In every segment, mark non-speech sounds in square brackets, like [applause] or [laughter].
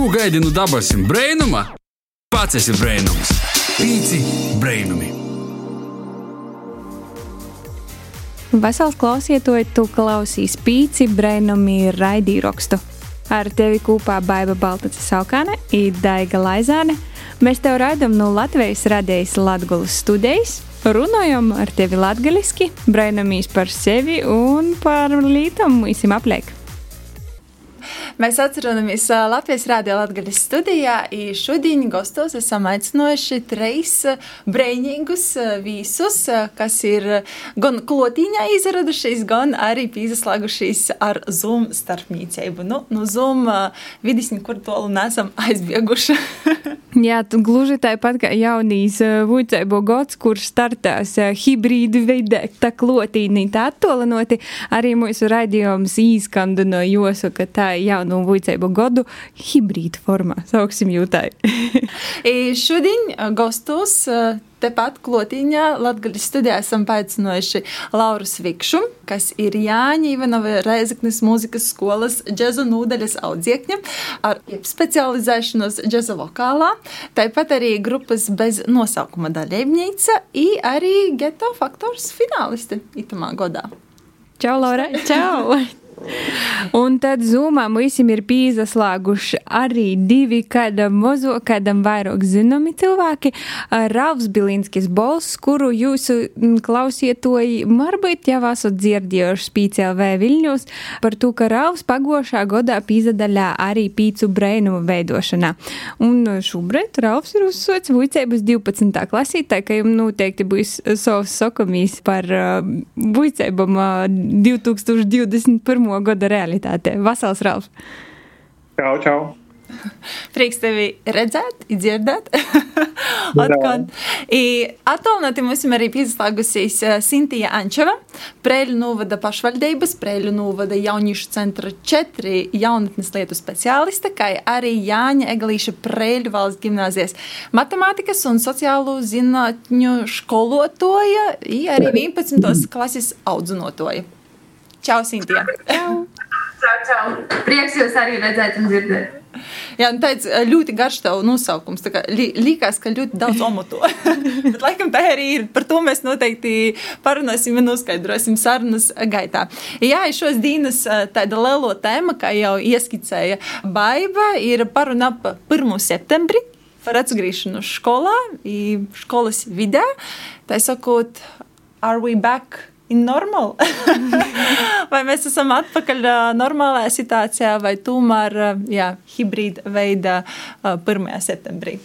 Ko gaidi no dabasim brainuma? Pats esi brainums. Pīci brainumi. Vesels klausītoji, tu klausīs pīci brainumi raidīrakstu. Ar tevi kopā Baiva Baltacis Saukāne un Daiga Laizāne. Mēs tev raidām no Latvijas radējas Latgulas studijas. Runājam ar tevi latgaliski, brainamīs par sevi un par lītam mūsim apliek. Mēs atceramies Latvijas Rādio Latvijas studijā. Šodien gastos esam aicinājuši trīs brīvīgus vīsus, kas ir gan klotīņā izradušies, gan arī pīzaslēgušies ar Zoom starpniecību. Nu, nu Zoom vidis nekur tolu nesam [laughs] aizbieguši. Jā, gluži tāpat kā jaunīs vuicēbo gods, kurš startās hibrīdu veidē, tā klotīnī, tā attolinoti, arī mūsu raidījums īskandino josu, ka tā jauna nu, vicēbu godu hibrīda formā, sauksim jūtai. [laughs] Šodien gastos tepat klotīņā Latvijas studijā esam paaicinājuši Lauru Svikšu, kas ir Jāņa Ivanova Reizeknes mūzikas skolas džezu nūdeļas audziekņa ar specializēšanos džeza vokālā, tāpat arī grupas bez nosaukuma daļēvnīca i arī geto faktors finālisti itamā godā. Čau, Laura! Čau! [laughs] Un tad zūmā visiem ir pīzaslāguši arī divi, kādam mozo, kādam vairāk zināmi cilvēki. Ralfs Bilinskis Bols, kuru jūsu klausietoji varbūt jau esat dzirdējuši spīcēlv Viļņos par to, ka Ralfs pagošā godā pīzadaļā arī pīcu brainumu veidošanā. Un šobrīd Ralfs ir uzsots vuicēbus 12. klasītē, ka jums noteikti būs savs sokamīs par uh, vuicēbam uh, 2021 gada realitāte. Vasals Ralf! Čau, čau! [laughs] Prieks tevi redzēt, dzirdēt. [laughs] Atkal. Attālināti mums arī pieslēgusies Sintija Ančeva, Prēļu novada pašvaldības, Prēļu novada jauniešu centra četri jaunatnes lietu speciāliste, kā arī Jāņa Eglīša Prēļu valsts gimnāzijas matemātikas un sociālo zinātņu skolotoja, arī 11. klases audzinotoja. Čau, Sintija! Čau! Čau! Prieks jūs arī redzēt un dzirdēt! Jā, nu tāds ļoti garš tev nosaukums. Li, likās, ka ļoti daudz omoto. [laughs] Bet, laikam, tā arī ir. Par to mēs noteikti parunāsim un noskaidrosim sarunas gaitā. Jā, šos dienas tāda lielo tēma, kā jau ieskicēja Baiba, ir paruna ap 1. septembri par atgriešanos skolā, skolas vidē. Tā sakot, are we back? Normal. [laughs] vai mēs esam atpakaļ normālajā situācijā, vai tomēr jā, hibrīda veidā 1. septembrī.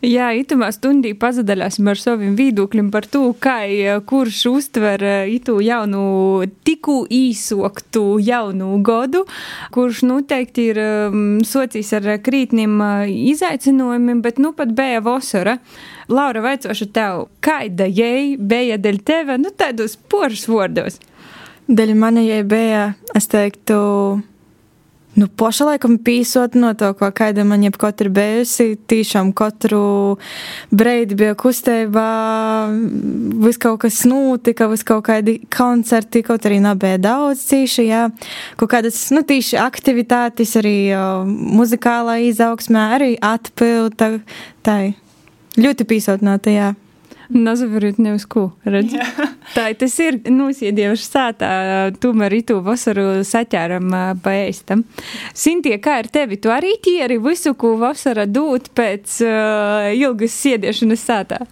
Jā, itamā stundī pazadaļāsim ar saviem viedokļiem par to, kā kurš uztver itu jaunu, tikko īsoktu jaunu godu, kurš noteikti ir um, socijas ar krītniem izaicinājumiem, bet nu pat bija vasara. Laura, vaicošu tev, kāda jai bija dēļ teve, nu tādos poršs vārdos? Dēļ manējai bija, es teiktu, Nu, poša laikam pīsot no to, ko kaida man jebkot ir bijusi. Tīšām katru breidi bija kustībā, vis kaut kas notika, vis kaut kādi koncerti, kaut arī nebija daudz cīši, jā. Kaut kādas, nu, tīši aktivitātes arī muzikālā izaugsmē, arī atpilta, tā. Ļoti pīsot no tajā. Nevis ko, redz. Tā tas ir nosēdieši sātā, tomēr itu vasaru saķēram pa ēstam. Sintie, kā ir tevi? Tu arī tieri visu, ko vasara dūt pēc uh, ilgas sēdiešanas sātā?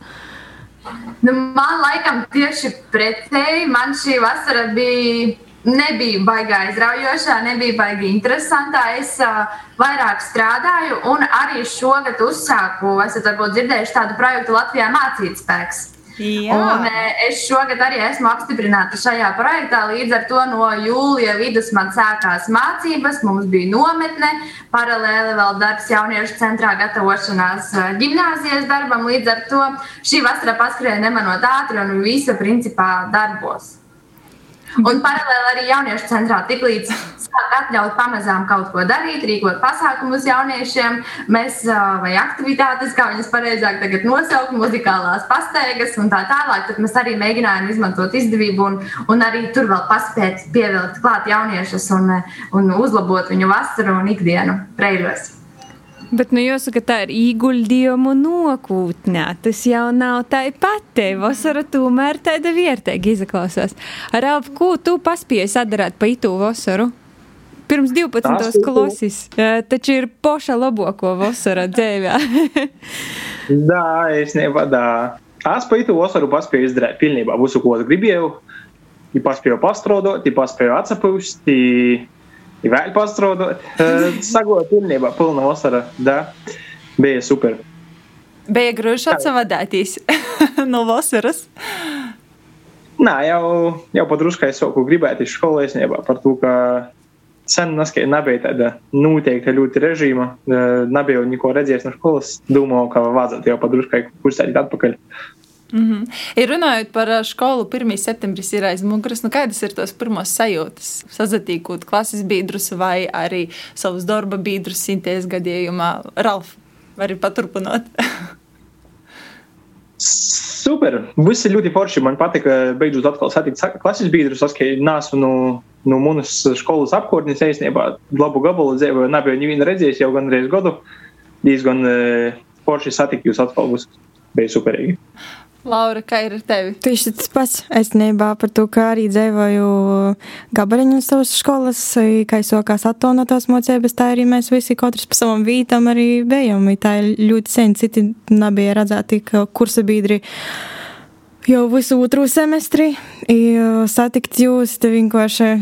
Nu, man laikam tieši pretēji, man šī vasara bija nebija baigā aizraujošā, nebija baigā interesantā. Es uh, vairāk strādāju, un arī šogad uzsāku, esat varbūt dzirdējuši tādu projektu Latvijā mācīt spēks. Jā. Un, es šogad arī esmu apstiprināta šajā projektā. Līdz ar to no jūlija vidus man sākās mācības, mums bija nometne, paralēli vēl darbs jauniešu centrā, gatavošanās gimnāzijas darbam. Līdz ar to šī vasara paskrēja nemanot ātri un visa principā darbos. Un paralēli arī jauniešu centrā tiklīdz sāk atļaut pamazām kaut ko darīt, rīkot pasākumus jauniešiem, mēs, vai aktivitātes, kā viņas pareizāk tagad nosaukt, muzikālās pastaigas un tā tālāk, tad mēs arī mēģinājām izmantot izdevību un, un arī tur vēl paspēt pievilkt klāt jauniešus un, un uzlabot viņu vasaru un ikdienu reiļos. Bet, nu, jāsaka, tā ir ieguldījumu nokūtnē. Tas jau nav tā pati. Vasara tomēr tāda vietēga izklausās. Ralf, ko tu paspēji sadarīt pa itu vasaru? Pirms 12. Tas klases. Taču ir poša labāko vasara dzīvē. [laughs] Da, es nevada. Es pa itu vasaru paspēju izdarīt pilnībā visu, ko es gribēju. Ja paspēju pastrodot, ja paspēju atsapūst, ja vēl pastrodot. Sagot pilnībā, pilna vasara. Da, bija super. Bija grūti atsavadēties [laughs] no vasaras. Nā, jau, jau padruskai soku gribēt iz skolu īstenībā par to, ka sen naskai nebija tāda noteikta ļoti režīma, nebija neko redzējis no skolas. Domāju, ka vajadzētu jau padruskai kustēt atpakaļ. Mm -hmm. Ir runājot par skolu, 1. septembris ir aiz muguras. Nu, kādas ir tos pirmos sajūtas? Sazatīkot klases biedrus vai arī savus darba biedrus simties gadījumā. Ralf, vari paturpināt? Super! Viss ir ļoti forši. Man patika beidzot atkal satikt klases biedrus. Es neesmu no, no manas skolas apkārtnes īstenībā labu gabalu dzīvoju. Nebiju nevienu redzējis jau gandrīz gadu. Diezgan uh, forši satikt jūs atkal. Viss bija superīgi. Laura, kā ir ar tevi? Tieši tas pats. Es nebā par to, kā arī dzīvoju gabariņu savas skolas, kā sākās attonotās mocības, tā arī mēs visi katrs pa savam vītam arī bijām. Tā ir ļoti sen, citi nebija redzēti, kursa biedri jau visu otru semestri satikt jūs, te vienkārši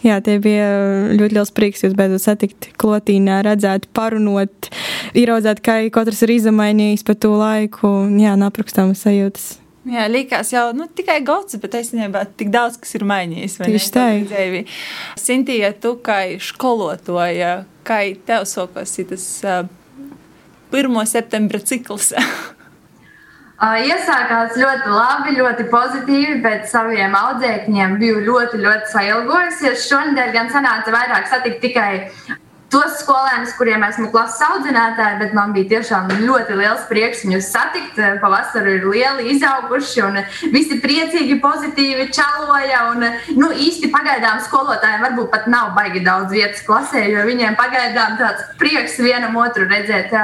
Jā, tie bija ļoti liels prieks jūs beidzot satikt klotīnā, redzēt, parunot, ieraudzēt, kā katrs ir izmainījis pa to laiku. Jā, naprakstāmas sajūtas. Jā, likās jau nu, tikai gads, bet īstenībā tik daudz kas ir mainījies. Tieši tā. Sintija, tu kā skolotāja, kā tev sokos tas uh, 1. septembra cikls? Iesākās ļoti labi, ļoti pozitīvi, bet saviem audzēkņiem biju ļoti, ļoti sailgojusies. Šonadēļ gan sanāca vairāk satikt tikai tos skolēnus, kuriem esmu klases audzinātāji, bet man bija tiešām ļoti liels prieks viņus satikt. Pavasarī ir lieli izauguši un visi priecīgi, pozitīvi čaloja. Un, nu, īsti pagaidām skolotājiem varbūt pat nav baigi daudz vietas klasē, jo viņiem pagaidām tāds prieks vienam otru redzēt.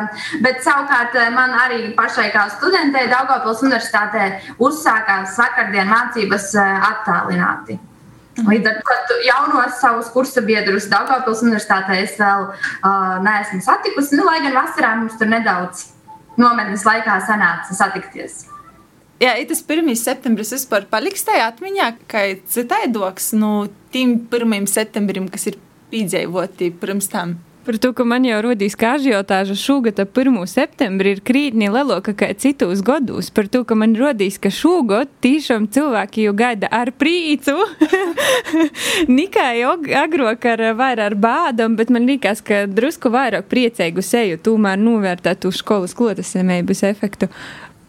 Bet savukārt man arī pašai kā studentei Daugavpils universitātē uzsākās vakardien mācības attālināti. Līdz ar to jaunos savus kursa biedrus Daugavpils universitātē es vēl uh, neesmu satikusi, nu, lai gan vasarā mums tur nedaudz nometnes laikā sanāca satikties. Jā, tas 1. septembris vispār paliks tajā atmiņā, ka citaidoks no nu, tiem 1. septembrim, kas ir piedzīvoti pirms tam. Par to, ka man jau rodīs kā ažiotāža šogad ap 1. septembri ir krītni leloka kā citos gados. Par to, ka man rodīs, ka šogad tiešām cilvēki jau gaida ar prīcu. [laughs] Nikai agrāk ar vairāk ar bādam, bet man liekas, ka drusku vairāk priecīgu seju tomēr novērtētu skolas klotasemības efektu.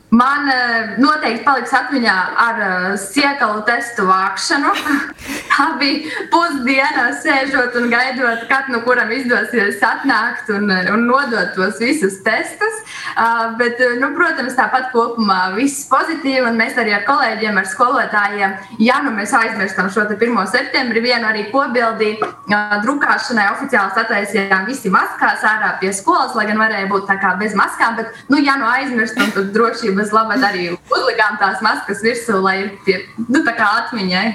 Man uh, noteikti paliks atmiņā ar uh, siekalu testu vākšanu. [laughs] Tā bija pusdiena, sēžot un gaidot, kad nu kuram izdosies atnākt un, un nodot tos visus testus. Uh, bet, nu, protams, tāpat kopumā viss pozitīvi, un mēs arī ar kolēģiem, ar skolotājiem, ja nu mēs aizmirstam šo 1. septembri, vienu arī kobildi uh, drukāšanai oficiāli sataisījām visi maskās ārā pie skolas, lai gan varēja būt tā kā bez maskām, bet, nu, ja nu aizmirstam, tad drošība bez laba arī uzlikām tās maskas virsū, lai ir pie, nu, tā kā atmiņai.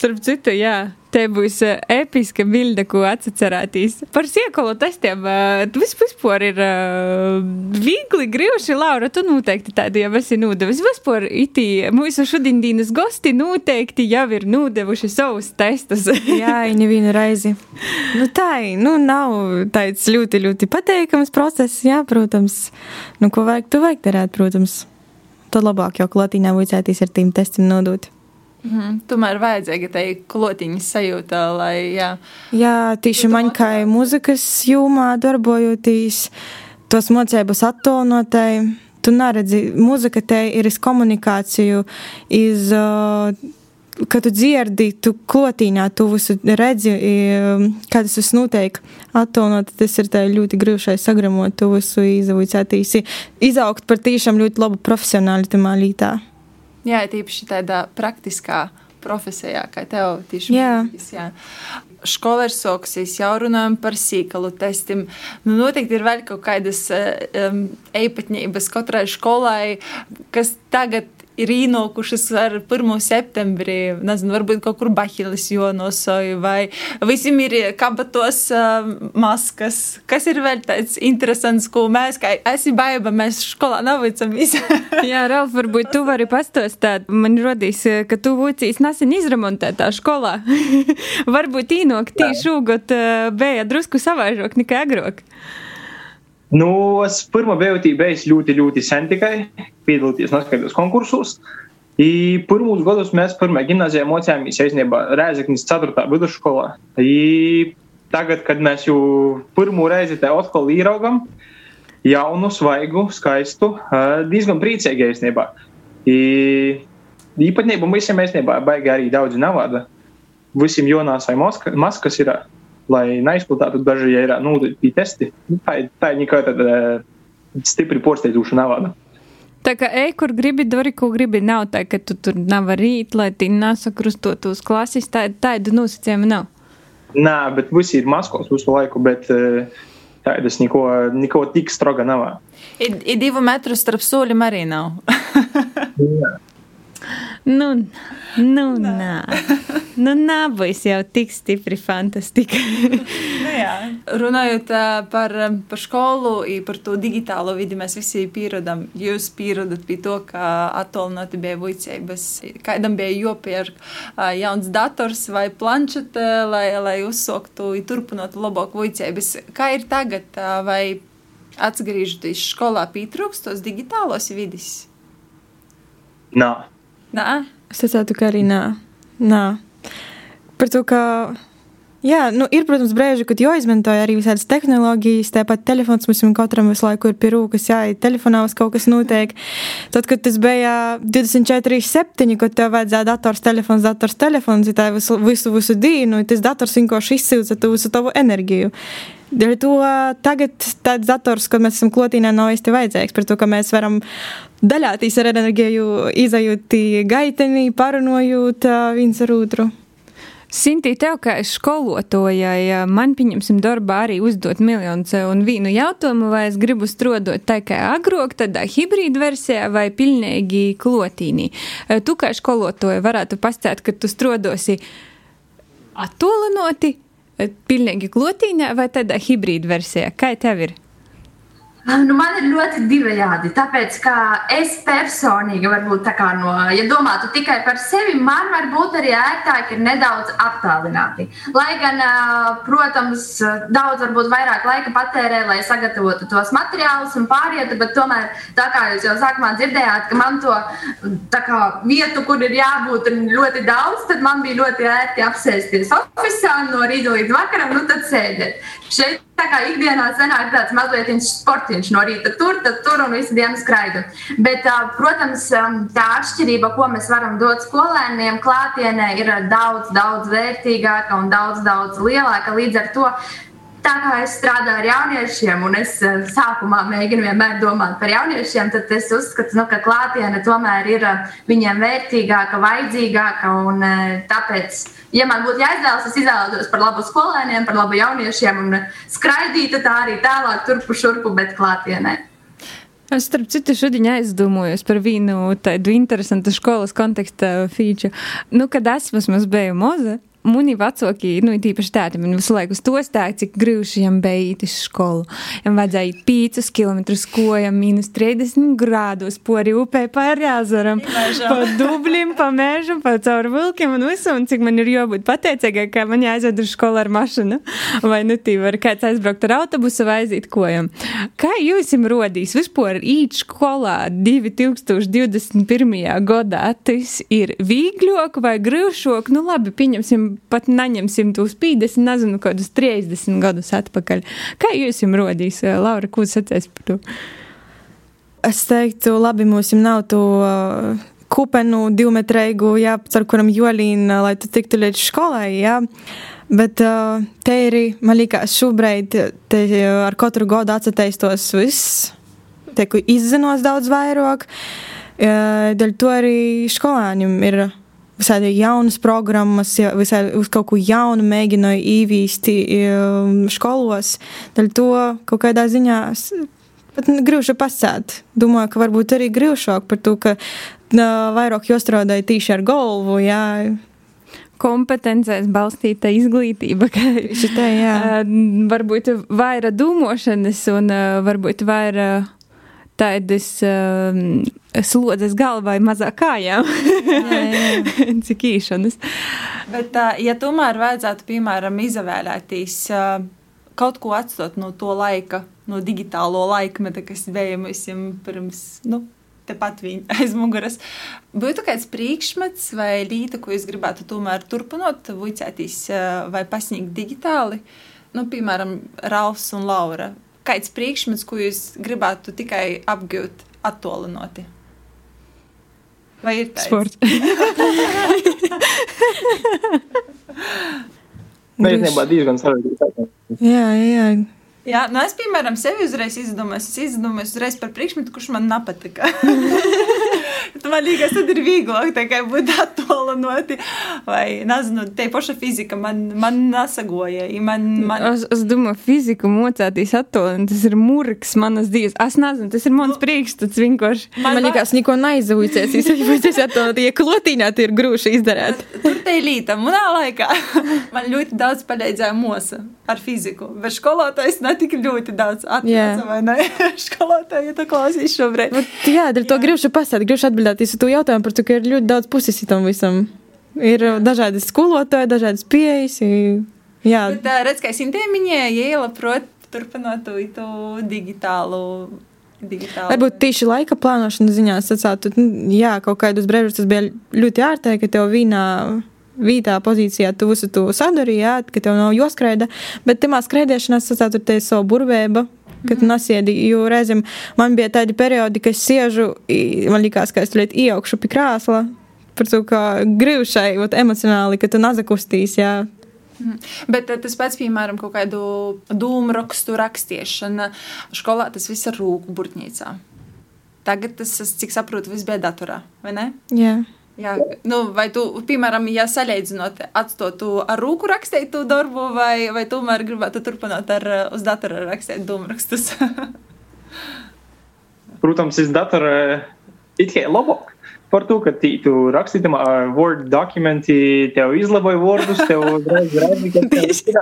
Starp citu, jā, te būs uh, episka bilde, ko atcerēties. Par siekolu testiem uh, vispār ir uh, viegli grīvuši, Laura, tu noteikti tādu jau esi nodevis. Vispār itī mūsu šodienas gosti noteikti jau ir nodevuši savus testus. [laughs] jā, nevienu reizi. Nu tā, nu nav tāds ļoti, ļoti pateikams process, jā, protams. Nu, ko vajag, tu vajag darīt, protams. Tad labāk jau klotīnā vajadzēties ar tīm testiem nodot. Mm, tomēr vajadzīga tā klotiņa sajūta, lai. Jā, jā tieši man kā mūzikas jomā darbojoties, tos mocības attonotai. Tu neredzi, mūzika te ir iz komunikāciju, iz, kad tu dzirdi, tu klotīnā, tu visu redzi, kā tas viss notiek. Attonot, tas ir ļoti grūti sagramot, tu visu izaugt, izaugt par tiešām ļoti labu profesionāli tamā lītā. Jā, tīpaši tādā praktiskā profesijā, kā tev tieši ir sākusies, jau runājam par sīkalu testiem. Nu, noteikti ir vēl kaut kādas um, īpatnības katrai skolai, kas tagad ir īnokušas ar 1. septembrī. Nezinu, varbūt kaut kur bahilis jonosoju, vai visiem ir kabatos uh, maskas. Kas ir vēl tāds interesants, ko mēs, kā esi baiba, mēs skolā navicam [laughs] Jā, Ralf, varbūt tu vari pastostāt. Man rodīs, ka tu vucīs nesen izremontētā skolā. [laughs] varbūt īnok tīši šūgot uh, bija drusku savaižok nekā agrāk. Nu, es pirmo bijis ļoti, ļoti sen tikai piedalīties noskaidros konkursos. I pirmos gadus mēs pirmā gimnazijā mocījāmies īstenībā Rēzeknis 4. vidusskolā. I tagad, kad mēs jau pirmo reizi te atkal īraugam, jaunu, svaigu, skaistu, diezgan priecīgi īstenībā. Īpatnība visiem īstenībā baigi arī daudz navada. Visiem jonāsai maskas ir lai neizplatītu daži, ir nodoti testi. Nu, tā, tā ir nekāda stipri porsteidzoša navada. Tā kā ej, kur gribi, dari, ko gribi. Nav tā, ka tu tur nav rīt, lai tī nesakrustot uz klases. Tā, tāda nosacījuma nav. Nē, bet visi ir maskos visu laiku, bet tādas neko, neko tik stroga nav. Ir divu metru starp soļiem arī nav. [laughs] Nu, nu, nā. Nu, nebūs jau tik stipri fantastika. [laughs] nu, jā. Runājot par, par skolu, par to digitālo vidi, mēs visi pierodam. Jūs pierodat pie to, ka attālināti bija vicības. Kādam bija jopērk jauns dators vai planšete, lai, lai uzsoktu, turpinot labāku vicības. Kā ir tagad? Vai atgriežoties skolā pietrūkst tos digitālos vidus? Nā. Nā? Es teicētu, ka arī nā. nā. Par to, ka. Jā, nu, ir, protams, brīži, kad jāizmanto arī visādas tehnoloģijas. Tāpat telefons mums katram visu laiku ir pie rūkas, jā, ir telefonā uz kaut kas notiek. Tad, kad tas bija 24, 7, kad tev vajadzēja dators, telefons, dators, telefons, tā visu, visu, visu dienu, tas dators vienkārši izsilca tu visu tavu enerģiju. Dēļ to tagad tāds dators, kad mēs esam klotīnā, nav īsti vajadzīgs. Par to, ka mēs varam daļāties ar enerģiju, izējot gaitenī, parunojot viens ar otru. Sintī, tev kā skolotājai, man pieņemsim darbā arī uzdot miljonus un vienu jautājumu, vai es gribu strādāt tā kā agrāk, tādā hibrīda versijā vai pilnīgi klotīnī. Tu kā skolotāja varētu pastāstīt, ka tu strādosi attolinoti, pilnīgi klotīnā vai tādā hibrīda versijā? Kā tev ir? Nu, man ir ļoti divējādi. Tāpēc, ka es personīgi, varbūt tā kā no, ja domātu tikai par sevi, man varbūt arī ērtāk ir nedaudz attālināti. Lai gan, protams, daudz varbūt vairāk laika patērē, lai sagatavotu tos materiālus un pārietu, bet tomēr, tā kā jūs jau sākumā dzirdējāt, ka man to kā, vietu, kur ir jābūt ļoti daudz, tad man bija ļoti ērti apsēsties oficiāli no rīta līdz vakaram, nu tad sēdēt. Šeit tā kā ikdienā sanāk tāds mazliet sportiņš no rīta tur, tad tur un visu dienu skraidu. Bet, protams, tā atšķirība, ko mēs varam dot skolēniem klātienē, ir daudz, daudz vērtīgāka un daudz, daudz lielāka. Līdz ar to Tā kā es strādāju ar jauniešiem, un es sākumā mēģinu vienmēr domāt par jauniešiem, tad es uzskatu, nu, ka klātiene tomēr ir viņiem vērtīgāka, vajadzīgāka. Un, tāpēc, ja man būtu jāizvēlas, es izvēlētos par labu skolēniem, par labu jauniešiem un skraidītu tā arī tālāk, turpu šurpu, bet klātienē. Es starp citu šodien aizdomājos par vienu tādu interesantu skolas konteksta feature. Nu, kad es vismaz biju moza, Muni vecāki, nu, tīpaši tādi, man visu laiku to stāsta, cik grūti viņam uz skolu. Viņam vajadzēja 5 km kojam, minus 30 grādos, pori upē, pāri jāzaram, pa dublim, pa mēžam, pa caur vilkiem un visu, un cik man ir jābūt pateicīgai, ka man jāaizved uz skolu ar mašanu, vai nu tī var kāds aizbraukt ar autobusu vai aiziet kojam. Kā jūs jums rodīs vispār īt skolā 2021. gadā? Tas ir vīgļok vai grūšok? Nu labi, pieņemsim pat neņemsim tos 50, nezinu, kādus 30 gadus atpakaļ. Kā jūs jums rodīs, eh, Laura, ko sacēs par to? Es teiktu, labi, mums nav to uh, kupenu divmetrīgu, jā, ar kuram jolīna, lai tu tiktu līdz skolai, jā. Bet uh, te ir, man liekas, šobrīd te, ar katru gadu atsateistos viss, tieku izzinos daudz vairāk. Uh, dēļ to arī skolāņiem ir visādi jaunas programmas, visai uz kaut ko jaunu mēģināju īvīsti skolos. Daļ to kaut kādā ziņā pat grūši pasēt. Domāju, ka varbūt arī grūšāk par to, ka vairāk jostrādāja tīši ar galvu, jā. Kompetencēs balstīta izglītība, Šitā, jā. [laughs] varbūt vairāk domāšanas un varbūt vairāk tādas slodzes galvai, mazāk kājām, [laughs] cik īšanas. Bet, ja tomēr vajadzētu, piemēram, izvēlēties kaut ko atstot no to laika, no digitālo laikmeta, kas bija mums pirms. Nu, Tepat viņa [laughs] aiz muguras. Būtu kāds priekšmets vai līta, ko jūs gribētu tomēr turpināt, vicēties vai pasniegt digitāli? Nu, piemēram, Rāvs un Laura kāds priekšmets, ko jūs gribētu tikai apgūt attolinoti? Vai ir tāds? Sports. [laughs] Nē, īstenībā diezgan sarežģīti. Jā, jā. Jā, nu es, piemēram, sevi uzreiz izdomāju. Es izdomāju uzreiz par priekšmetu, kurš man nepatika. [laughs] man liekas, tad ir vieglāk būt attālināti. Vai, nezinu, te paša fizika man, man nesagoja. Man, man... Es, es domāju, fiziku mocēties attālināt, tas ir murgs manas dzīves. Es nezinu, tas ir mans nu, priekšstats vienkārši. Man, man liekas, neko neizvūcies. Es izvūcies attālināt, ja klotīnā tie ir grūši izdarēt. Tur te ir līta, manā laikā. man ļoti daudz palīdzēja mosa ar fiziku, bet skolotājs ne tik ļoti daudz atnāca, vai ne? [laughs] Skolotāji, ja tu klausīs šobrīd. Bet, jā, dēļ to gribšu pasēt, gribšu atbildēt uz to jautājumu par to, ka ir ļoti daudz puses tam visam. Ir dažādi skolotāji, dažādas pieejas. Jā. Bet, redz, kā es intēmiņē, ja labprot turpināt to digitālu digitāli. Varbūt tieši laika plānošanas ziņā sacātu, jā, kaut kādus brīžus tas bija ļoti ārtēji, ka tev vīnā vītā pozīcijā tu visu to sadari, jā, ka tev nav jāskraida, bet tamā skraidīšanā sastāv te savu burvēbu, kad mm. nasiedi, jo reizēm man bija tādi periodi, ka es siežu, man likās, ka es tulīt ieaugšu pie krāsla, par to, ka ot, emocionāli, ka tu nazakustīs, jā. Mhm. Bet tas pats, piemēram, kaut kādu dūmu rakstu rakstīšana, skolā tas viss ir rūku burtnīcā. Tagad tas, cik saprotu, viss bija datorā, vai ne? Jā. Jā, nu, vai tu, piemēram, ja salīdzinot, atstotu ar rūku rakstītu darbu, vai, vai tomēr gribētu turpināt ar uz datora rakstīt dūmrakstus? [laughs] Protams, es datora it kā labāk. Par to, ka tu rakstīji tam Word dokumenti, tev izlaboja vārdus, tev uzreiz redzēja, ka tas [laughs] ir.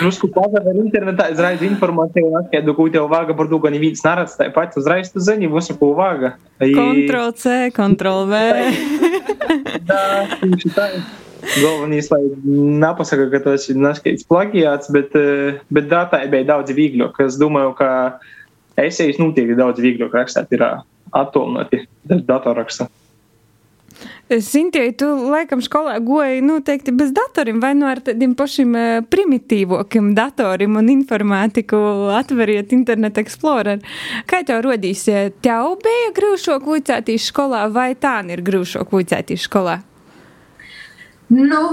Drusku pazaver internetā, izraiz informāciju, atskaidu, ko tev vāga par to, ka neviens neredz tāpat, uzreiz tu zini, visu, ko vāga. Ctrl C, Ctrl V. Tā, tieši tā. Galvenais, lai nepasaka, ka tas ir neskaidrs plagiāts, bet, bet datai bija daudz vieglāk. Es domāju, ka esejas notiek daudz vieglāk rakstīt, ir attālināti datorraksta. Sintie, tu laikam skolā goji noteikti bez datoriem, vai nu ar tādiem pašiem primitīvokiem datoriem un informātiku atveriet Internet Explorer. Kā tev rodīs, tev bija grūšāk vicētīs skolā vai tā ir grūšāk vicētīs skolā? Nu,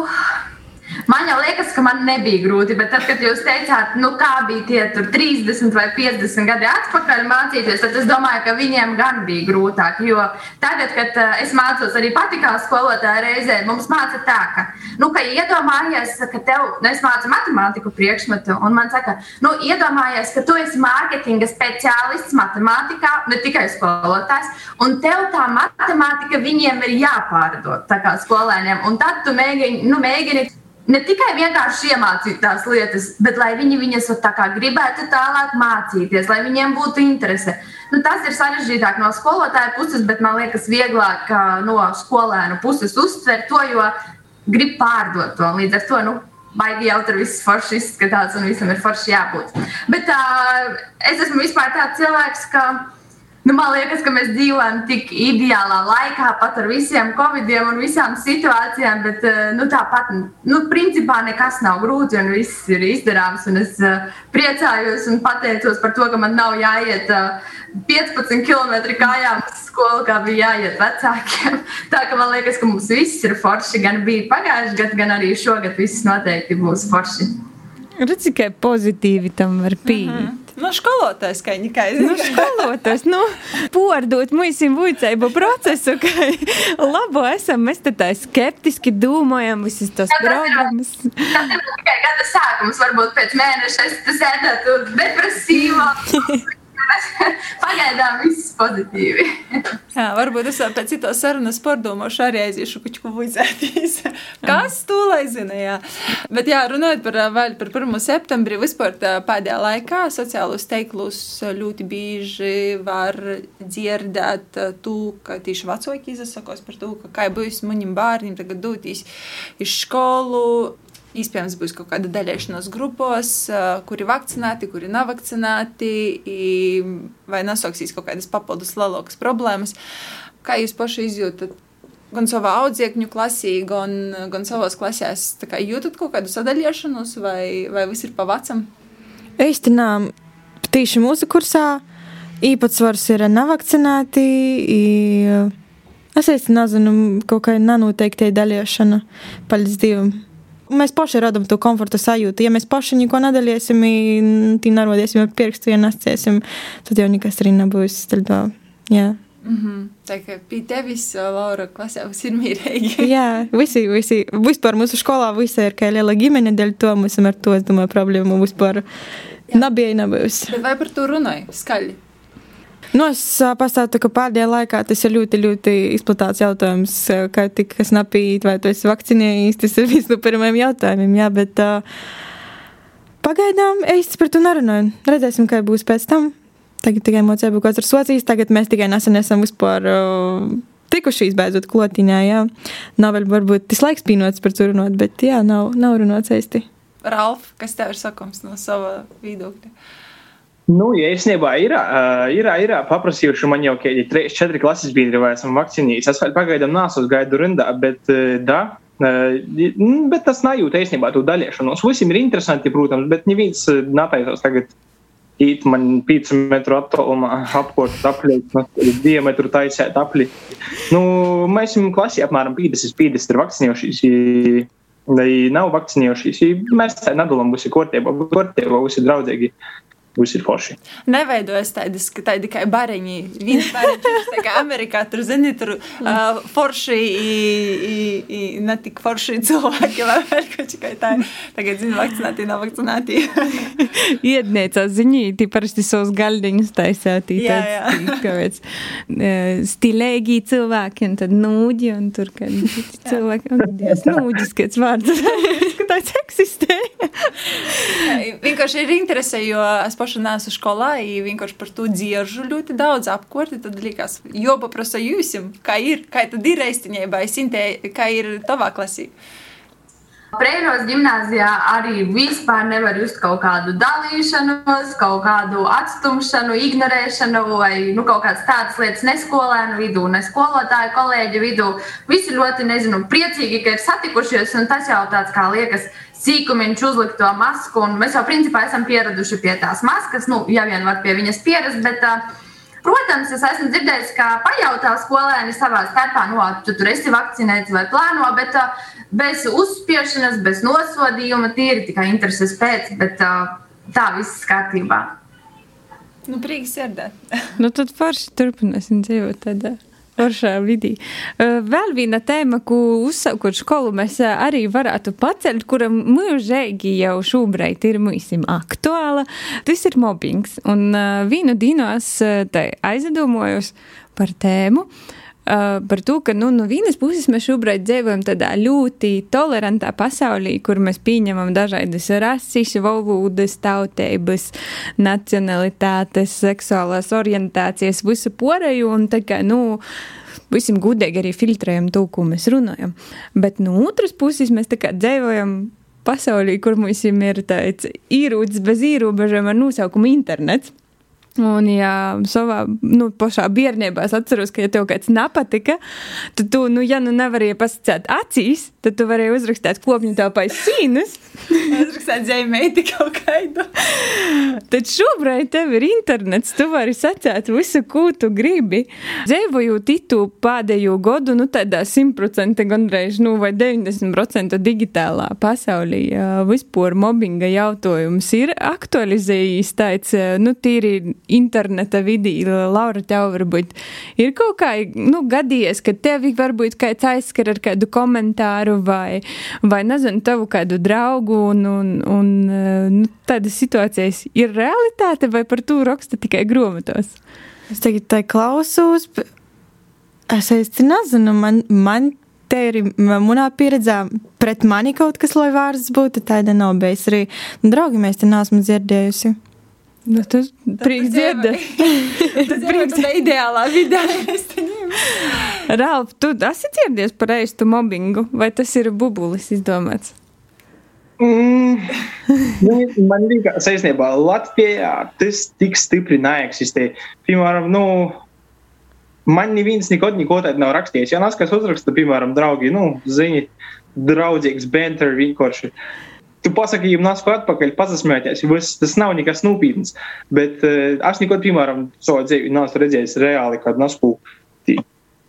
Man jau liekas, ka man nebija grūti, bet tad, kad jūs teicāt, nu, kā bija tie 30 vai 50 gadi atpakaļ mācīties, tad es domāju, ka viņiem gan bija grūtāk. Jo tagad, kad uh, es mācos arī patīkā skolotāja reizē, mums māca tā, ka, nu, ka iedomājies, ka tev, nu, es mācu matemātiku priekšmetu, un man saka, nu, iedomājies, ka tu esi mārketinga speciālists matemātikā, ne tikai skolotājs, un tev tā matemātika viņiem ir jāpārdod tā kā skolēniem, un tad tu mēģini, nu, mēģini ne tikai vienkārši iemācīt tās lietas, bet lai viņi viņas gribētu tālāk mācīties, lai viņiem būtu interese. Nu, tas ir sarežģītāk no skolotāja puses, bet man liekas, vieglāk no skolēnu puses uztvert to, jo grib pārdot to. Līdz ar to nu, baigi jau tur viss forši izskatās un visam ir forši jābūt. Bet uh, es esmu vispār tāds cilvēks, ka Nu, man liekas, ka mēs dzīvojam tik ideālā laikā, pat ar visiem covidiem un visām situācijām, bet eh, nu, tāpat, nu, principā nekas nav grūti un viss ir izdarāms. Es uh, priecājos un pateicos par to, ka man nav jāiet uh, 15 km kājām uz skolu, kā bija jāiet vecākiem. [laughs] Tā ka man liekas, ka mums viss ir forši. Gan bija pagājušajā gadā, gan arī šogad viss noteikti būs forši. Redzi, kā pozitīvi tam var pieeja. Mm -hmm. Nu, skolotājs, kā viņa kā Nu, skolotājs, nu, pārdot mūsim vuicēju procesu, ka [laughs] labo esam, mēs te tā skeptiski domājam visas tos programmas. [laughs] Tas ir tikai gada sākums, varbūt pēc mēneša es sēdētu depresīvā. [laughs] [laughs] Pagaidām viss pozitīvi. [laughs] Jā, varbūt es pēc citos sarunas pārdomāšu, arī aiziešu kučku vujdzētīs. [laughs] Kas to lai zina, jā. Bet jā, runājot par, vēl par 1. septembri, vispār pēdējā laikā sociālos teiklus ļoti bieži var dzirdēt to, ka tieši vecāki izsakos par to, ka kā būs manim bērniem tagad doties iz skolu. Iespējams, būs kaut kāda daļēšanās grupos, kuri vakcinēti, kuri nav vakcinēti, vai nesaksīs kaut kādas papildus lielākas problēmas. Kā jūs paši izjūtat? Gan savā audzēkņu klasī, gan, gan savās klasēs, kā jūtat kaut kādu sadaļošanos, vai, vai viss ir pa vecam? Īstenībā, tīši mūsu kursā īpatsvars ir nevakcinēti. i, Es īsti nezinu, kaut kā nenoteikti daļošana. Paldies Dievam! Mēs paši radām to komforta sajūtu. Ja mēs paši neko nedalīsim, tad nerodīsim ar pirkstu, ja nesciesim, tad jau nekas arī nebūs. Tad, jā. Mm -hmm. Tā kā pie tevis, Laura, klasē viss ir mīrīgi. [laughs] Jā, visi, visi, vispār mūsu skolā visi ir kā liela ģimene, dēļ to mums ar to, es domāju, problēmu vispār nebija nebūs. Vai par to runāju? Skaļi. Nu, es pastāstu, ka pēdējā laikā tas ir ļoti, ļoti izplatīts jautājums, kā tik kas napīt, vai tu esi vakcinējies. Tas ir [laughs] viens no pirmajiem jautājumiem, jā, bet uh, pagaidām es par to nerunāju. Redzēsim, kā būs pēc tam. Tagad tikai mocēja kaut kāds ar socijas, tagad mēs tikai nesen esam vispār uh, tikušies beidzot klotiņā, jā. Nav vēl varbūt tas laiks pīnots par to runāt, bet jā, nav, nav runāts īsti. Ralf, kas tev ir sakums no sava viedokļa? Nu, ja īstenībā ir, ir, ir paprasījuši man jau kādi 3, 4 klases biedri, vai esmu vakcinējies. Es vēl pagaidām nesu gaidu rindā, bet, da, bet tas nejūt īstenībā to daļiešanos. Visiem ir interesanti, protams, bet neviens netaisās tagad īt man 5 metru attālumā apkort apļūt, no diametru taisēt apli. Nu, mēs esam klasī apmēram 50, 50 ir vakcinējušies. nav vakcinējušies, mēs tā nedalām, būs ir kārtībā, būs ir draudzīgi, būs ir forši. Neveidojas tādas, ka tādi tikai bariņi. Viens bariņš, tā kā Amerikā, tur, zini, tur uh, forši, i, i, i, ne tik forši cilvēki, vai vēl kaut kā tā. Tagad, zini, vakcinēti, nav vakcinēti. [laughs] Iedniecās ziņīti, parasti savus gaļdiņus taisētī. Jā, jā. Kāpēc stilēgi cilvēki, un tad nūģi, un tur kādi citi [laughs] cilvēki. Nūģis, kāds vārds. [laughs] ka tāds eksistē. [laughs] vienkārši ir interese, jo es pašu nesu skolā, i vienkārši par to dzieržu ļoti daudz apkorti. Tad likās, jo paprasa jūsim, kā ir, kā tad ir reistinībā, kā ir tavā klasī. Preiros gimnājā arī vispār nevar just kaut kādu dalīšanos, kaut kādu atstumšanu, ignorēšanu vai nu, kaut kādas tādas lietas ne skolēnu vidū, ne skolotāju kolēģu vidū. Visi ļoti nezinu, priecīgi, ka ir satikušies, un tas jau tāds kā liekas. Sīkumiņš uzlikt to masku, un mēs jau principā esam pieraduši pie tās maskas. Nu, ja vien var pie viņas pierast, bet, uh, protams, es esmu dzirdējis, ka pajautā skolēni savā starpā, nu, tu tur esi vakcinēts vai plāno, bet uh, bez uzspiešanas, bez nosodījuma, tīri tikai intereses pēc, bet uh, tā viss kārtībā. Nu, prieks dzirdēt. nu, tad forši turpināsim dzīvot tādā. Foršā vidī. Vēl viena tēma, ko uzsākot skolu, mēs arī varētu pacelt, kura mūžīgi jau šobrīd ir mūsim aktuāla. Tas ir mobbings. Un vienu dienos aizdomojos par tēmu. Uh, par to, ka nu, no vienas puses mēs šobrīd dzīvojam tādā ļoti tolerantā pasaulī, kur mēs pieņemam dažādas rases, valodas, tautības, nacionalitātes, seksuālās orientācijas, visu poreju un tā kā, nu, visam gudīgi arī filtrējam to, ko mēs runājam. Bet no otras puses mēs tā kā dzīvojam pasaulī, kur mums ir tāds īrūts bez ierobežojuma ar nosaukumu internets. Un, ja savā nu, pašā bērnībā es atceros, ka, ja tev kāds nepatika, tad tu, nu, ja nu nevarēji pasakāt acīs, tad tu varēji uzrakstīt kopņu tev pa sīnus. [laughs] Uzrakstīt zīmēti kaut kādu. Tad šobrīd tev ir internets, tu vari sacēt visu, ko tu gribi. Dzīvojot itu pēdējo gadu, nu tādā 100% gandrīz, nu vai 90% digitālā pasaulī, vispār mobbinga jautājums ir aktualizējis tāds, nu tīri interneta vidī, Laura, tev varbūt ir kaut kā, nu, gadījies, ka tevi varbūt kāds aizskar ar kādu komentāru vai, vai nezinu, tavu kādu draugu un, un, un nu, tādas situācijas ir realitāte vai par to raksta tikai grāmatos? Es tagad tā klausos, es īsti nezinu, man, man te ir manā pieredzē pret mani kaut kas, lai vārds būtu, tāda nav bijis arī. Draugi, mēs te neesam dzirdējusi. Nu, tas prieks dzirdēt. Tas prieks tā ideālā vidē. [laughs] Ralf, tu esi dzirdies par eistu mobbingu, vai tas ir bubulis izdomāts? Mm, nu, man liekas, saistībā Latvijā tas tik stipri neeksistē. Piemēram, nu, man neviens nekad neko tādu nav rakstījis. Ja nāc, kas uzraksta, piemēram, draugi, nu, zini, draudzīgs banter vienkārši. Tu pasaki, jums nāc atpakaļ, pazasmēties, jo tas nav nekas nopietns. Bet uh, es nekad, piemēram, savā dzīvē neesmu redzējis reāli kādu nasku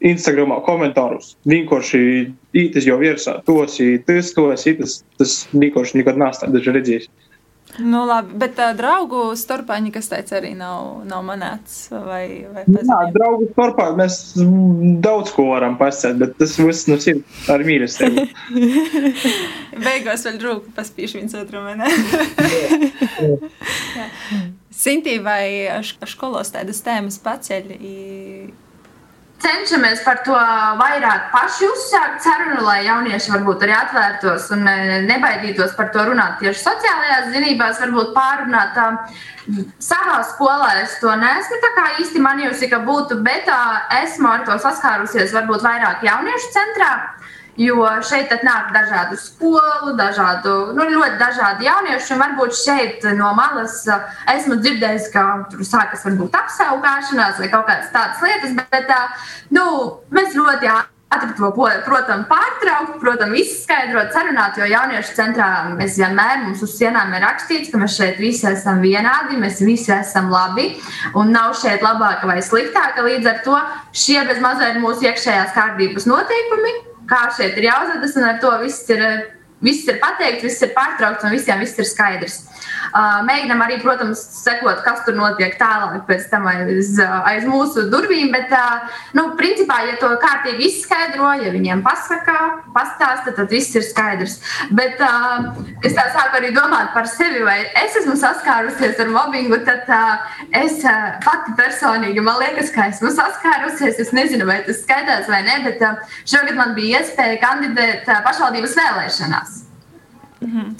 Instagramā komentārus. Vienkārši īetis jau virsā, tos ir tas, tos ir tas, tas vienkārši nekad neesmu redzējis. Nu, labi, bet uh, draugu starpā nekas tāds arī nav, nav manāts. Vai, vai Jā, draugu starpā mēs daudz ko varam pasakāt, bet tas viss nu, ir ar mīlestību. [laughs] Beigās vēl draugu paspīšu viens otram. Sintī, vai [laughs] [laughs] skolos tādas tēmas paceļ? Cenšamies par to vairāk paši uzsākt sarunu, lai jaunieši varbūt arī atvērtos un e, nebaidītos par to runāt tieši sociālajās zinībās, varbūt pārunāt. Savā skolā es to neesmu īsti manījusi, ka būtu, bet esmu ar to saskārusies varbūt vairāk jauniešu centrā. Jo šeit nāk dažādu skolu, dažādu, nu, ļoti dažādi jaunieši. Varbūt šeit no malas esmu dzirdējis, ka tur sākas varbūt apsaugāšanās vai kaut kādas tādas lietas, bet nu, mēs ļoti ātri to, protams, pārtraukt, protams, izskaidrot, sarunāt, jo jauniešu centrā mēs vienmēr mums uz sienām ir rakstīts, ka mēs šeit visi esam vienādi, mēs visi esam labi un nav šeit labāka vai sliktāka. Līdz ar to šie bez mazliet mūsu iekšējās kārtības noteikumi kā šeit ir jāuzvedas, un ar to viss ir, viss ir pateikts, viss ir pārtraukts un visiem viss ir skaidrs. Uh, mēģinam arī, protams, sekot, kas tur notiek tālāk, pēc tam aiz, aiz mūsu durvīm. Bet, uh, nu, principā, ja to kārtīgi izskaidro, ja viņiem pasakā, pastāsta, tad viss ir skaidrs. Bet uh, es tā sāku arī domāt par sevi, vai es esmu saskārusies ar mobbingu, tad es pati personīgi man liekas, ka esmu saskārusies. Es nezinu, vai tas skaidrs vai nē, bet šogad man bija iespēja kandidēt pašvaldības vēlēšanās. -hmm.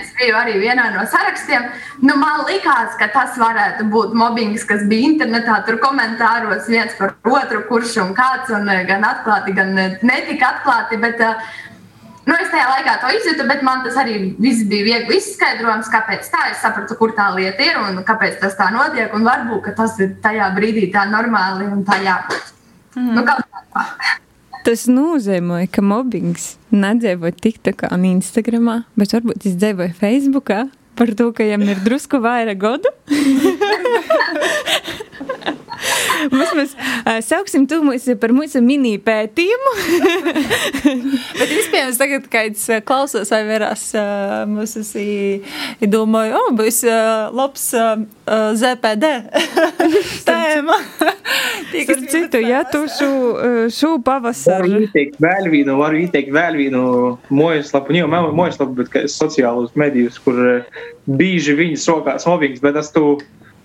Es biju arī vienā no sarakstiem. Nu, man liekas, ka tas varētu būt mobbings, kas bija internetā, tur komentāros viens par otru, kurš un kāds, un eh, gan atklāti, gan netika atklāti. Bet, eh, Nu, es tajā laikā to izjūtu, bet man tas arī viss bija viegli izskaidrojams, kāpēc tā. Es sapratu, kur tā lieta ir un kāpēc tas tā notiek. Un varbūt tas ir tajā brīdī tā normāli un tā jābūt. Mm nu, Tas nozīmē, ka mobbings nedzīvo TikTokā un Instagramā, bet varbūt es dzīvoju Facebookā par to, ka viņam ir drusku vairāk gadu. [laughs] [laughs] Mēs, mēs sauksim to par mūsu mini pētījumu. [laughs] Bet iespējams tagad, kad es klausos vai vērās uh, mūsu domāju, o, oh, būs labs ZPD [laughs] tēma. Starp citu, ja tu šo, šo pavasaru. Varu ieteikt vēl vienu, varu ieteikt vēl vienu mojaslapu, ne jau mojaslapu, bet sociālos medijus, kur bieži viņi sokās mobbings, bet tas tu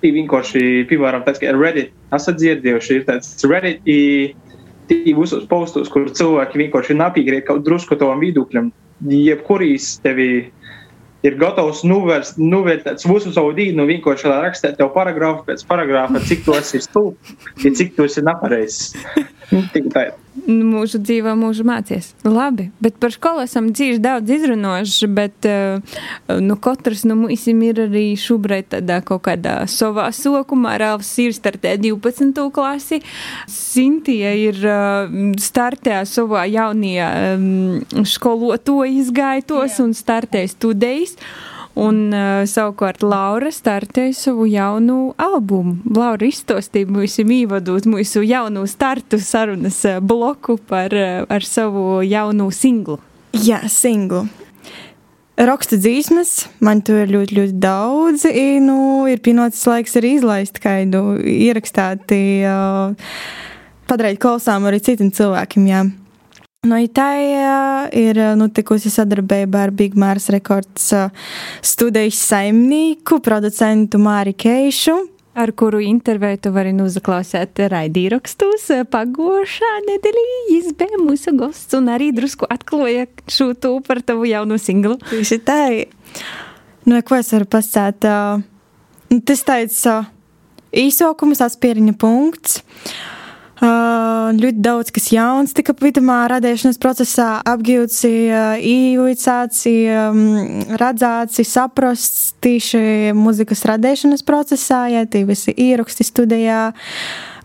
vienkārši, piemēram, tāds kā Reddit, esat dzirdējuši, ir tāds Reddit, visos postos, kur cilvēki vienkārši napīgrīt kaut drusku tavam viedokļam, jebkurīs tevi ir gatavs novērst, novērtēt visu savu dienu, vienkārši rakstīt tev paragrāfu pēc paragrāfa, cik tu esi stulbs, ja cik tu esi nepareizs. [laughs] Tik tā ir. Nu, mūžu dzīvo, mūžu mācies. Labi, bet par skolu esam dzīvi daudz izrunājuši, bet uh, nu, katrs no mums ir arī šobrīd tādā kaut kādā savā sokumā. Rāvs ir startē 12. klasi, Sintija ir uh, startē savā jaunajā um, skoloto izgaitos Jā. un startē studējas. Un uh, savukārt Laura startēja savu jaunu albumu. Laura izstostīja mūsu īvadot mūsu jaunu startu sarunas uh, bloku par uh, ar savu jaunu singlu. Jā, singlu. Raksta dzīsmas, man tur ir ļoti, ļoti daudz. I, nu, ir pienācis laiks arī izlaist kādu ierakstāt, uh, padarīt klausām arī citiem cilvēkiem. Jā. No Itālijā ir notikusi sadarbība ar Big Mārs Records studijas saimnieku, producentu Māri Keišu. Ar kuru interviju tu vari uzaklausīt raidījumos. Pagošā nedēļā viņš bija mūsu gosts un arī drusku atklāja šo to par tavu jaunu singlu. Tieši tā. Nu, ko es varu pasakāt? Tas tāds īsākums, atspēriņa punkts. Uh, ļoti daudz kas jauns tika vidumā radīšanas procesā apgūts, um, redzēts, saprasts tieši muzikas radīšanas procesā, ja tie visi ieraksti studijā.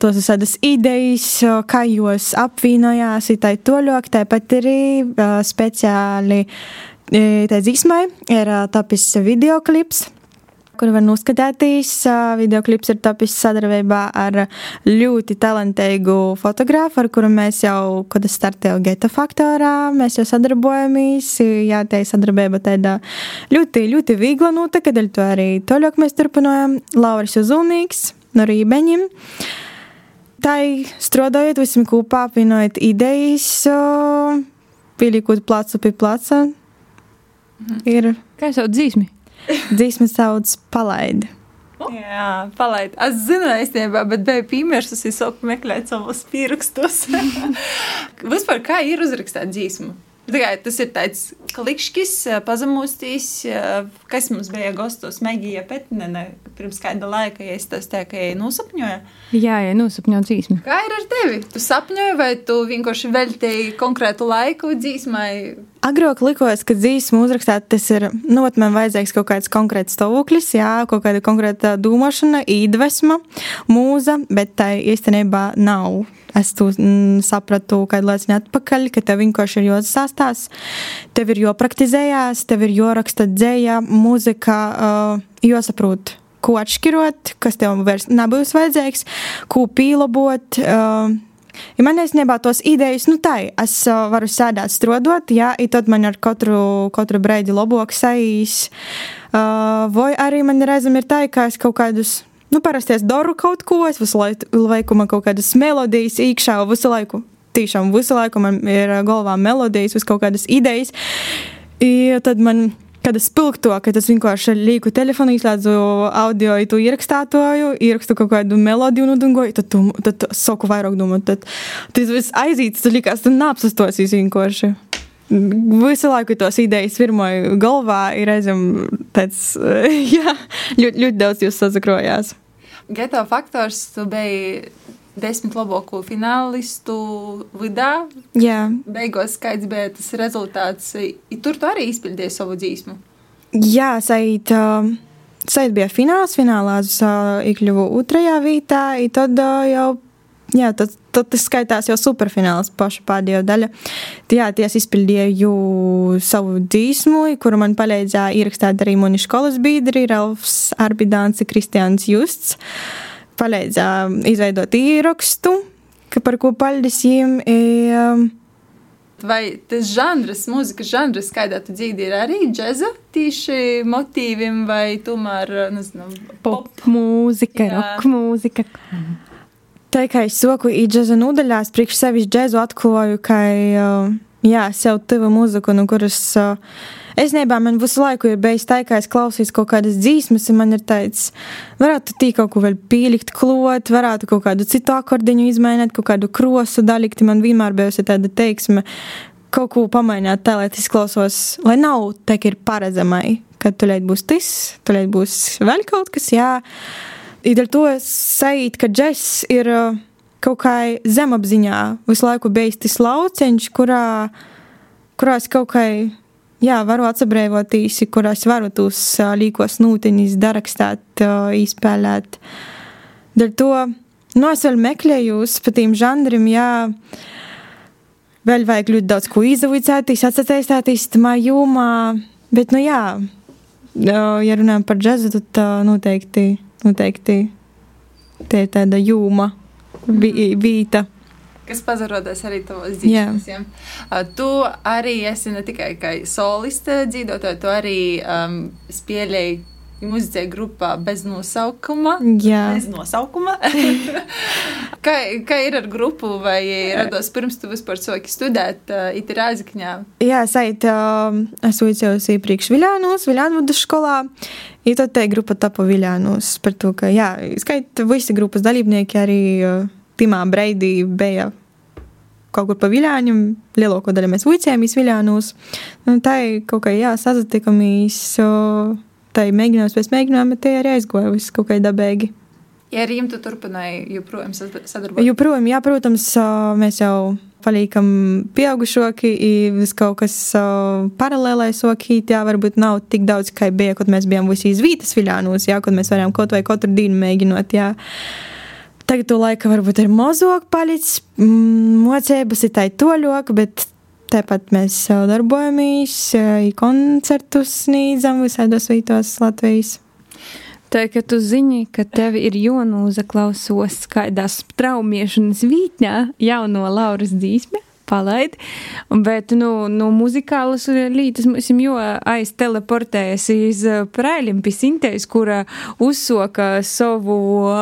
Tos visādas idejas, kā jūs apvienojās, tā ir toļok, tāpat arī speciāli tā dzīsmai ir tapis videoklips kur var noskatīties. Video klips ir tapis sadarbībā ar ļoti talantīgu fotografu, ar kuru mēs jau, kad es startēju Geta faktorā, mēs jau sadarbojamies. Jā, tā ir sadarbība tāda ļoti, ļoti viegla nota, kad to arī toļok mēs turpinājam. Lauris Uzunīgs no Rībeņiem. Tā ir strādājot visam kopā, apvienojot idejas, pieliekot placu pie placa. Mhm. Ir. Kā jau dzīsmi? Dzīsma sauc palaidi. Jā, palaid. Es zinu, īstenībā, bet biju piemirsusi, sāku meklēt savus pierakstus. [laughs] Vispār kā ir uzrakstīt dzīsmu? Tas ir tāds klikšķis, pazemūstīs, kas mums bija gastos Megija Petnene pirms kāda laika, ja es tas tā kā nosapņoju. Jā, ja nosapņoju dzīsmi. Kā ir ar tevi? Tu sapņoji vai tu vienkārši veltīji konkrētu laiku dzīsmai? Agrāk likos, ka dzīsmu uzrakstāt, tas ir, nu, man vajadzīgs kaut kāds konkrēts stāvoklis, jā, kaut kāda konkrēta domāšana, iedvesma, mūza, bet tā īstenībā nav. Es to mm, sapratu, kad laicini atpakaļ, ka tev vienkārši ir jāsastāst, tev ir jāpraktizējās, tev ir jāraksta dzēja, mūzika, uh, jāsaprot, ko atšķirot, kas tev vairs nebūs vajadzīgs, ko pīlabot. Uh, Ja man īstenībā tos idejas, nu tā, es uh, varu sēdēt, strodot, jā, un tad man ar katru, katru brīdi labāk sajīs. Uh, vai arī man reizēm ir tā, ka es kaut kādus, nu, parasti es daru kaut ko, es visu laiku man kaut kādas melodijas iekšā, visu laiku, tiešām visu laiku man ir galvā melodijas, vis kaut kādas idejas. I tad man kad es spilgtu, ka es vienkārši lieku telefonu, izslēdzu audio, tu ierakstētoju, ierakstu kaut kādu melodiju, nudungoju, tad, tu, tad saku vairāk domāt, tad tas viss aizīts, tu likās, tu nāpsastosies vienkārši. Visu laiku tos idejas pirmoji galvā ir reizēm tāds, [laughs] jā, ļoti, ļoti daudz jūs sazakrojās. Geto faktors, tu biji desmit labāko finālistu vidā. Jā. Beigās skaits bija tas rezultāts. Tur tu arī izpildīji savu dzīsmu. Jā, Sait, uh, Sait bija fināls, finālā es uh, iekļuvu otrajā vietā, tad uh, jau, jā, tad, tad tas skaitās jau superfināls paša pēdējā daļa. Jā, ties izpildīju savu dzīsmu, kuru man palīdzēja ierakstīt arī mani skolas biedri, Ralfs Arbidāns, Kristians Justs. Palīdzēja izveidot īrakstu, par ko paldies viņiem. E, Vai tas žanrs, mūzikas žanrs, kādā tu dzīvi, ir arī džēza tīši motīviem, vai tomēr, nezinu, pop, pop mūzika, rock mūzika? Tā es soku į džēza nodaļās, priekš sevis džēzu atklāju, ka, jā, sev tuvu mūziku, no kuras uh, Es nebā man visu laiku ir bijis tā, ka es klausījos kaut kādas dzīsmas, un man ir tāds, varētu tī kaut ko vēl pielikt, klot, varētu kaut kādu citu akordiņu izmainīt, kaut kādu krosu dalikti. Man vienmēr bijusi tāda teiksme kaut ko pamainīt tā, lai tas izklausos, lai nav tā, ka ir paredzamai, ka tulēt būs tas, tulēt būs vēl kaut kas, jā. Ir ar to sajūt, ka džess ir uh, kaut kā zemapziņā visu laiku bijis tas lauciņš, kurā, kurā es kaut kā jā, varu atsabrēvot īsi, kurās varu tos līkos nūtiņus darakstāt, izspēlēt. Dēļ to, nu, es vēl meklēju pa tiem žanriem, jā, vēl vajag ļoti daudz ko izavicētīs, atsateistātīs tamā jūmā, bet, nu, jā, ja runājam par džezu, tad noteikti, noteikti tie ir tāda jūma, vīta. Kas pazarodas arī tavos dzīsmēm. Uh, tu arī esi ne tikai kā soliste dzīvotāja, tu arī um, spēlēji muzicēja grupā bez nosaukuma. Jā, bez nosaukuma. [laughs] kā, kā ir ar grupu, vai rados pirms tu vispār sāki studēt uh, it Rāzikņā? Jā, sait, uh, es uicējos iepriekš Viļānos, Viļānu skolā. I tad te grupa tapa Viļānos par to, ka, jā, skait, visi grupas dalībnieki arī uh, Timā Breidī bija kaut kur pa viļāņiem. Lielāko daļu mēs vicējāmies viļānos. Nu, tā ir kaut kā jāsazatikamies. Uh, tā ir mēģinājums pēc mēģinājuma, tie arī aizgoja viss kaut kā dabīgi. Ja ar Rīmu tu turpināji joprojām sadarboties? Joprojām, jā, protams, mēs jau paliekam pieaugušoki, vis kaut kas paralēlai sokīt, jā, varbūt nav tik daudz, kā bija, kad mēs bijām visi izvītas viļānos, jā, kad mēs varējām kaut vai katru dienu mēģinot, jā. Tagad to laika varbūt ir mazāk palicis, mocības ir tai toļok, bet Tāpat mēs darbojamies, koncertus sniedzam visādos vītos Latvijas. Tā kā tu zini, ka tev ir jānūzaklausos kādā straumiešanas vītņā jauno Lauras dzīsmi, palaid. Bet, nu, nu muzikālas lietas mums jau aizteleportējas iz Prailim Pisintēs, kura uzsoka savu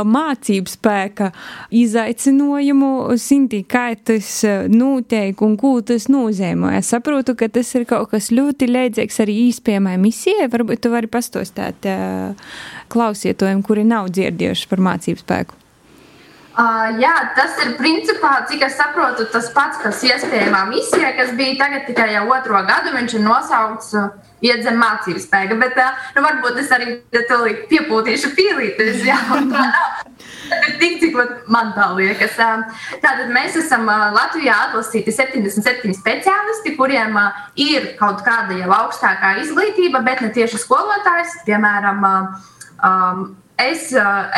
mācību spēka izaicinājumu Sintī, kā tas notiek un ko tas nozīmē. Es saprotu, ka tas ir kaut kas ļoti līdzīgs arī īspējamai misijai. Varbūt tu vari pastostāt klausietojiem, kuri nav dzirdējuši par mācību spēku. Uh, jā, tas ir principā, cik es saprotu, tas pats, kas iespējamā misija, kas bija tagad tikai jau otro gadu. Viņš ir nosaukts uh, iedzem mācību spēka, bet uh, nu, varbūt es arī piepūtīšu pīlītes. Jā. Tik cik man tā liekas. Tātad mēs esam Latvijā atlasīti 77 speciālisti, kuriem ir kaut kāda jau augstākā izglītība, bet ne tieši skolotājs. Piemēram, um, Es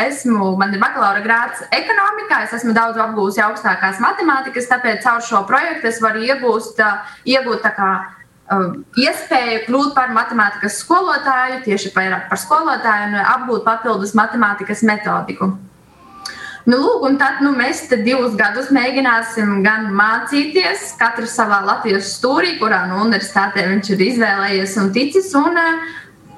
esmu, man ir bakalaura grāds ekonomikā, es esmu daudz apgūlis augstākās matemātikas, tāpēc caur šo projektu es varu iegūst, iegūt tā kā iespēju kļūt par matemātikas skolotāju, tieši vairāk par skolotāju un apgūt papildus matemātikas metodiku. Nu, lūk, un tad nu, mēs divus gadus mēģināsim gan mācīties, katrs savā Latvijas stūrī, kurā no universitātē viņš ir izvēlējies un ticis, un uh,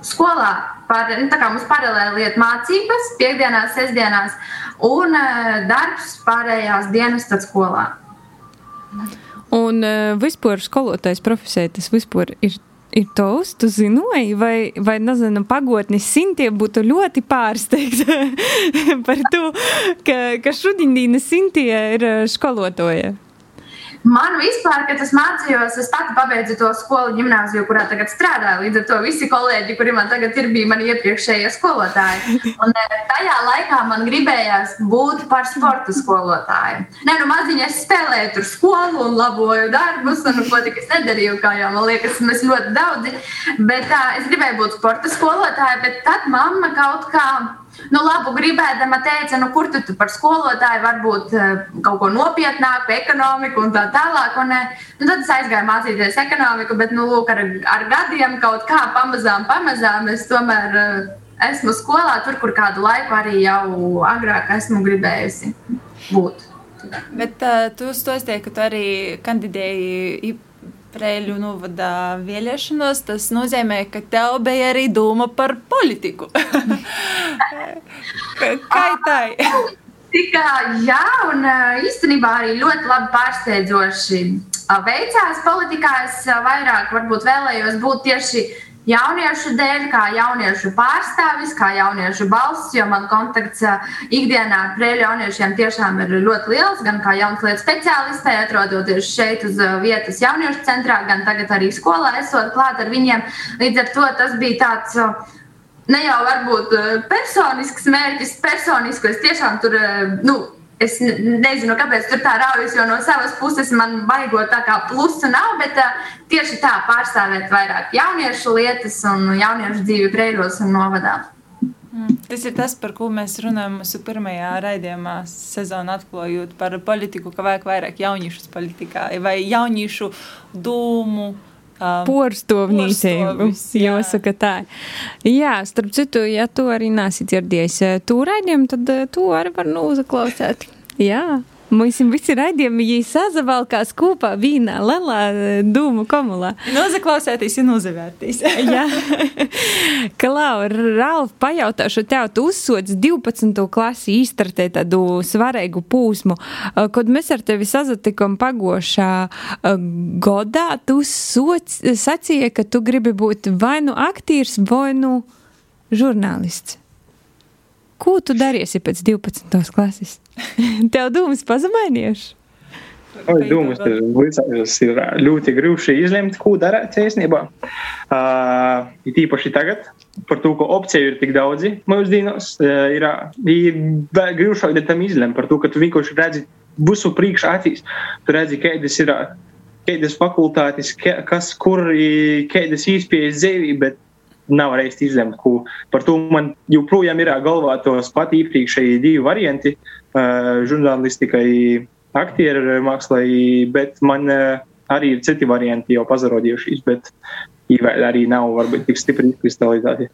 skolā par, nu, tā kā mums paralēli iet mācības, piekdienās, sestdienās, un uh, darbs pārējās dienas tad skolā. Un uh, vispār skolotājs profesija tas vispār ir. Ir tos, tu zināji, vai, vai nezinu, pagotnes simtie būtu ļoti pārsteigti [laughs] par to, ka, ka šodienas simtie ir skolotāja. Man vispār, kad es mācījos, es pati pabeidzu to skolu gimnāziju, kurā tagad strādāju. Līdz ar to visi kolēģi, kuri man tagad ir, bija mani iepriekšējie skolotāji. Un eh, tajā laikā man gribējās būt par sporta skolotāju. Nē, nu maziņā es spēlēju tur skolu un laboju darbus, un ko tik es nedarīju, kā jau man liekas, mēs ļoti daudzi. Bet tā, es gribēju būt sporta skolotāja, bet tad mamma kaut kā nu, labu gribēdama teica, nu, kur tu, tu par skolotāju varbūt eh, kaut ko nopietnāku, ekonomiku un tā tālāk. Un, eh, nu, tad es aizgāju mācīties ekonomiku, bet nu, lūk, ar, ar gadiem kaut kā pamazām, pamazām es tomēr eh, esmu skolā, tur, kur kādu laiku arī jau agrāk esmu gribējusi būt. Bet uh, tu stosties, ka tu arī kandidēji Preļu novada vēlēšanos, tas nozīmē, ka tev bija arī doma par politiku. [laughs] Kā tā ir? Tikā, jā, un īstenībā arī ļoti labi pārsteidzoši veicās politikā. Es vairāk varbūt vēlējos būt tieši jauniešu dēļ, kā jauniešu pārstāvis, kā jauniešu balss, jo man kontakts ikdienā ar prēļu jauniešiem tiešām ir ļoti liels, gan kā jaunas lietas speciālistē, atrodoties šeit uz vietas jauniešu centrā, gan tagad arī skolā esot klāt ar viņiem. Līdz ar to tas bija tāds. Ne jau varbūt personisks mērķis, personisks, es tiešām tur, nu, Es nezinu, kāpēc tur tā raujas, jo no savas puses man baigot tā kā plusa nav, bet uh, tieši tā pārstāvēt vairāk jauniešu lietas un jauniešu dzīvi Breiros un novadā. Mm. Tas ir tas, par ko mēs runājam mūsu pirmajā raidījumā, sezonā atklājot par politiku, ka vajag vairāk jauniešu politikā vai jauniešu dūmu um, Porstovnīcību. Jāsaka tā. Jā, starp citu, ja tu arī nesi dzirdējis eh, to raidījumu, tad eh, tu arī var nu uzaklausīt. Jā. Mums visi raidījumi, ja sazavalkās kopā vīnā, lelā eh, dūmu komulā. Nozaklausēties un uzvērtīs. [laughs] Jā, Klau, Ralf, pajautāšu tev, tu uzsots 12. klasi īstartē tādu svarīgu pūsmu. Uh, Kad mēs ar tevi sazatikam pagošā uh, godā, tu soc, sacīja, ka tu gribi būt vai nu aktīrs, vai nu žurnālists. Ko tu darīsi pēc 12. klases? [laughs] Tev dūmas pazemainies? Oi, Dūmus ir, līdzās ir ļoti grūti izlemt, ko darīt īstenībā. Uh, īpaši tagad, par to, ka opciju ir tik daudzi mūsdienās, uh, ir, ir tam izlemt par to, ka tu vienkārši redzi visu priekšā acīs. Tu redzi, kādas ir, kādas fakultātes, ka- kas, kur, kādas iespējas dzīvī, bet nav reiz izlemt, ko par to man joprojām ir galvā tos pat iepriekšēji divi varianti uh, - žurnālistikai, aktieru mākslai, bet man uh, arī ir citi varianti jau pazarodījušies, bet arī nav varbūt tik stipri izkristalizēti.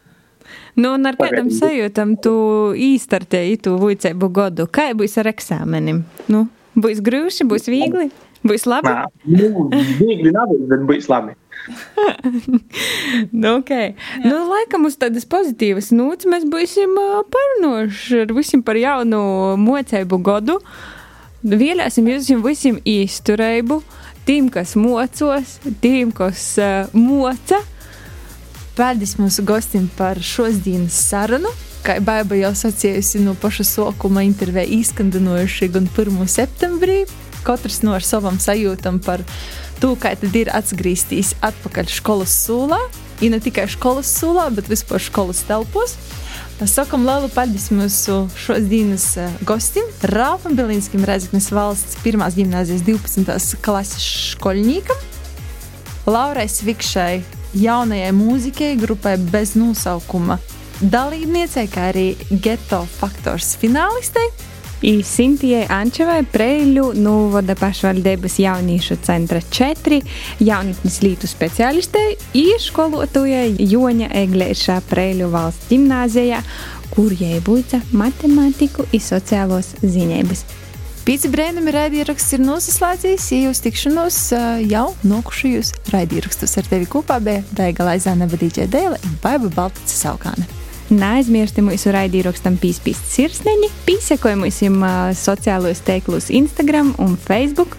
Nu, un ar kādam sajūtam tu īstartēji tu vicēbu godu? Kā būs ar eksāmenim? Nu, būs grūši, būs viegli, būs labi? Nā, nu, viegli nav, bet būs labi. [laughs] Nu, okay. nu, laikam uz tādas pozitīvas nūts mēs būsim parunājuši ar visiem par jaunu mocēbu godu. Vēlēsim jūs visiem īsturību, tiem, kas mocos, tiem, kas uh, moca. Paldies mūsu gostim par šodienas sarunu. Kā Baiba jau sacījusi no paša sākuma intervijā izskandinojuši gan 1. septembrī. Katrs no ar savam sajūtam par to, kā tad ir atgriezties atpakaļ skolas sūlā. Ja ne tikai skolas sūlā, bet vispār skolas telpos. Sakam lielu paldies mūsu šodienas eh, gostim, Rāpam Belinskim, Rezeknes valsts 1. gimnāzijas 12. klases skolniekam. Laurai Svikšai, jaunajai mūzikai, grupai bez nosaukuma dalībniecei, kā arī geto faktors finālistei. I Sintijai Ančevai Preļu novada pašvaldības jauniešu centra 4 jaunatnes lītu speciālistei i skolotājai Joņa Eglēšā Preļu valsts gimnāzijā, kur jai būca matemātiku i sociālos ziņības. Pīci brēnumi raidieraksts ir noslēdzies, ja jūs tikšanos jau nokušajos raidierakstus ar tevi kopā bija Daiga Laizāna Vadīģē Dēle un Baiba Baltica Saukāne. Neaizmirsti mūsu raidījumam pīspīst sirsniņi, pīsekojumus sociālos teiklus Instagram un Facebook.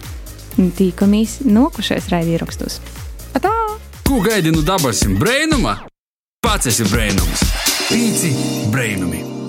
Tīkamies nokušais raidījumos. Atā! Ko gaidi no dabasim brainuma? Pats esi brainums. Pīci brainumi.